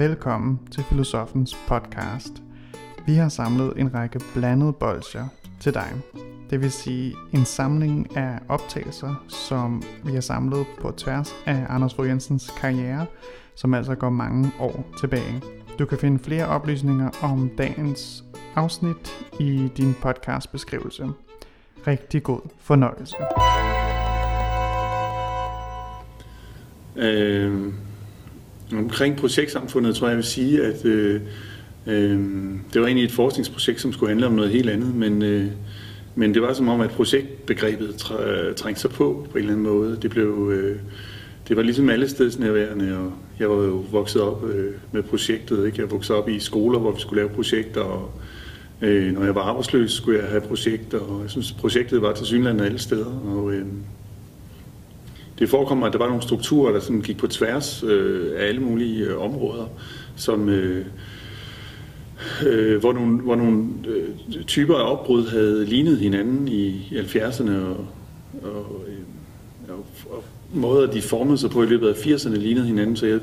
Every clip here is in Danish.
Velkommen til Filosofens podcast. Vi har samlet en række blandede bolcher til dig. Det vil sige en samling af optagelser, som vi har samlet på tværs af Anders Fogh Jensens karriere, som altså går mange år tilbage. Du kan finde flere oplysninger om dagens afsnit i din podcast beskrivelse. Rigtig god fornøjelse. Øh, omkring projektsamfundet tror jeg, jeg vil sige, at øh, øh, det var egentlig et forskningsprojekt, som skulle handle om noget helt andet, men, øh, men det var som om, at projektbegrebet øh, trængte sig på på en eller anden måde. Det blev... Øh, det var ligesom alle stedsnærværende, og jeg var jo vokset op øh, med projektet. Ikke? Jeg voksede op i skoler, hvor vi skulle lave projekter, og øh, når jeg var arbejdsløs, skulle jeg have projekter, og jeg synes, projektet var til synligheden alle steder. Og, øh, det forekommer, at der var nogle strukturer, der sådan gik på tværs øh, af alle mulige øh, områder, som, øh, øh, hvor nogle, hvor nogle øh, typer af opbrud havde lignet hinanden i, i 70'erne, og, og, øh, og, og måder, de formede sig på i løbet af 80'erne, lignede hinanden, så jeg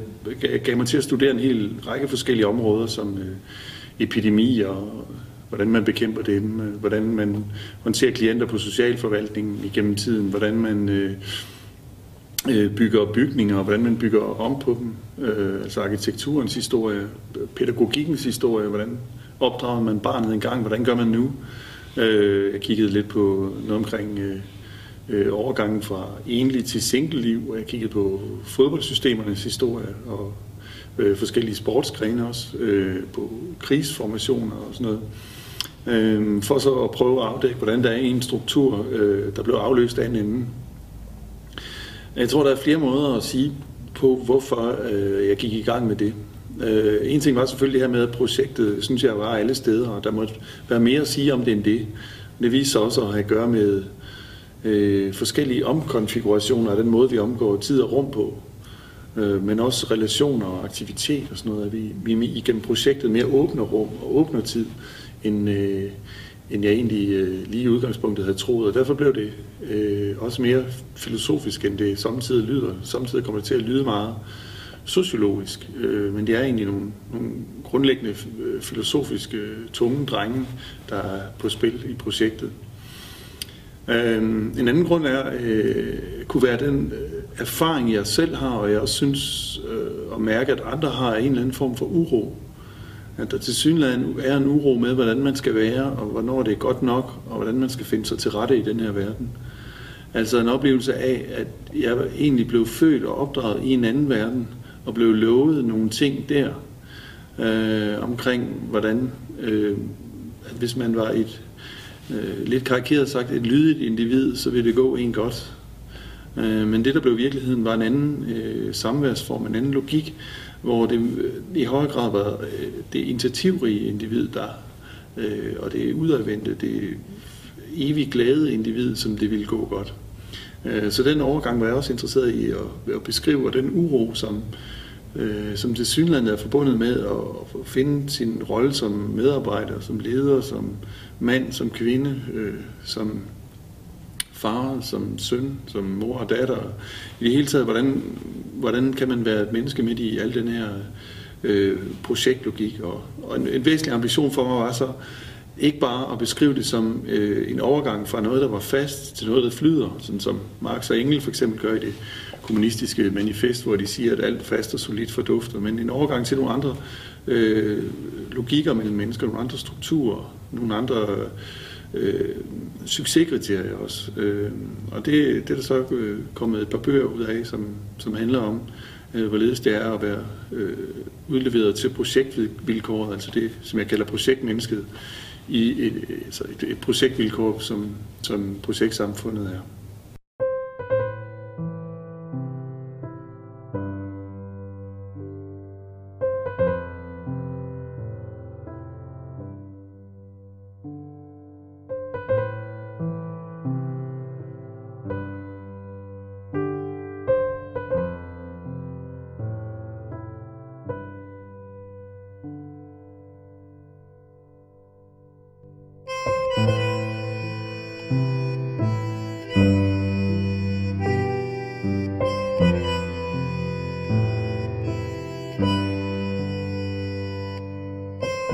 gav mig til at studere en hel række forskellige områder, som øh, epidemi og hvordan man bekæmper dem, øh, hvordan man håndterer klienter på socialforvaltningen igennem tiden, hvordan man øh, øh, bygger bygninger, og hvordan man bygger om på dem, øh, altså arkitekturens historie, pædagogikkens historie, hvordan opdrager man barnet engang, hvordan gør man nu? Øh, jeg kiggede lidt på noget omkring øh, øh, overgangen fra enlig til single-liv, og jeg kiggede på fodboldsystemernes historie, og øh, forskellige sportsgrene også, øh, på krigsformationer og sådan noget. Øh, for så at prøve at afdække, hvordan der er en struktur, øh, der blev afløst af en anden. Jeg tror, der er flere måder at sige på, hvorfor øh, jeg gik i gang med det. Øh, en ting var selvfølgelig det her med, at projektet, synes jeg, var alle steder, og der måtte være mere at sige om det end det. Det viser sig også at have at gøre med øh, forskellige omkonfigurationer af den måde, vi omgår tid og rum på. Øh, men også relationer og aktivitet og sådan noget. At vi, vi igennem projektet mere åbner rum og åbner tid, end, øh, end jeg egentlig øh, lige i udgangspunktet havde troet. Og derfor blev det øh, også mere filosofisk, end det samtidig lyder. Samtidig kommer det til at lyde meget sociologisk, øh, men det er egentlig nogle, nogle grundlæggende øh, filosofiske øh, tunge drenge, der er på spil i projektet. Øh, en anden grund er, øh, kunne være den øh, erfaring, jeg selv har, og jeg også synes øh, at mærke, at andre har en eller anden form for uro at der til synligheden er en uro med, hvordan man skal være, og hvornår det er godt nok, og hvordan man skal finde sig til rette i den her verden. Altså en oplevelse af, at jeg egentlig blev født og opdraget i en anden verden, og blev lovet nogle ting der, øh, omkring hvordan, øh, at hvis man var et, øh, lidt karikeret sagt, et lydigt individ, så ville det gå en godt. Øh, men det, der blev virkeligheden, var en anden øh, samværsform, en anden logik, hvor det øh, i høj grad var øh, det initiativrige individ, der, øh, og det udadvendte, det evigt glade individ, som det ville gå godt. Øh, så den overgang var jeg også interesseret i at, at beskrive, den uro, som, øh, som til synlandet er forbundet med at finde sin rolle som medarbejder, som leder, som mand, som kvinde, som far, som søn, som mor og datter. I det hele taget, hvordan, hvordan kan man være et menneske midt i al den her øh, projektlogik. Og, og en, en væsentlig ambition for mig var så ikke bare at beskrive det som øh, en overgang fra noget, der var fast, til noget, der flyder, sådan som Marx og Engel for eksempel gør i det kommunistiske manifest, hvor de siger, at alt fast og solidt fordufter, men en overgang til nogle andre øh, logikker mellem mennesker, nogle andre strukturer, nogle andre øh, øh, succeskriterier også. Øh, og det, det er der så øh, kommet et par bøger ud af, som, som handler om, øh, hvorledes det er at være øh, udleveret til projektvilkåret, altså det, som jeg kalder projektmennesket, i et, altså et, et projektvilkår, som, som projektsamfundet er.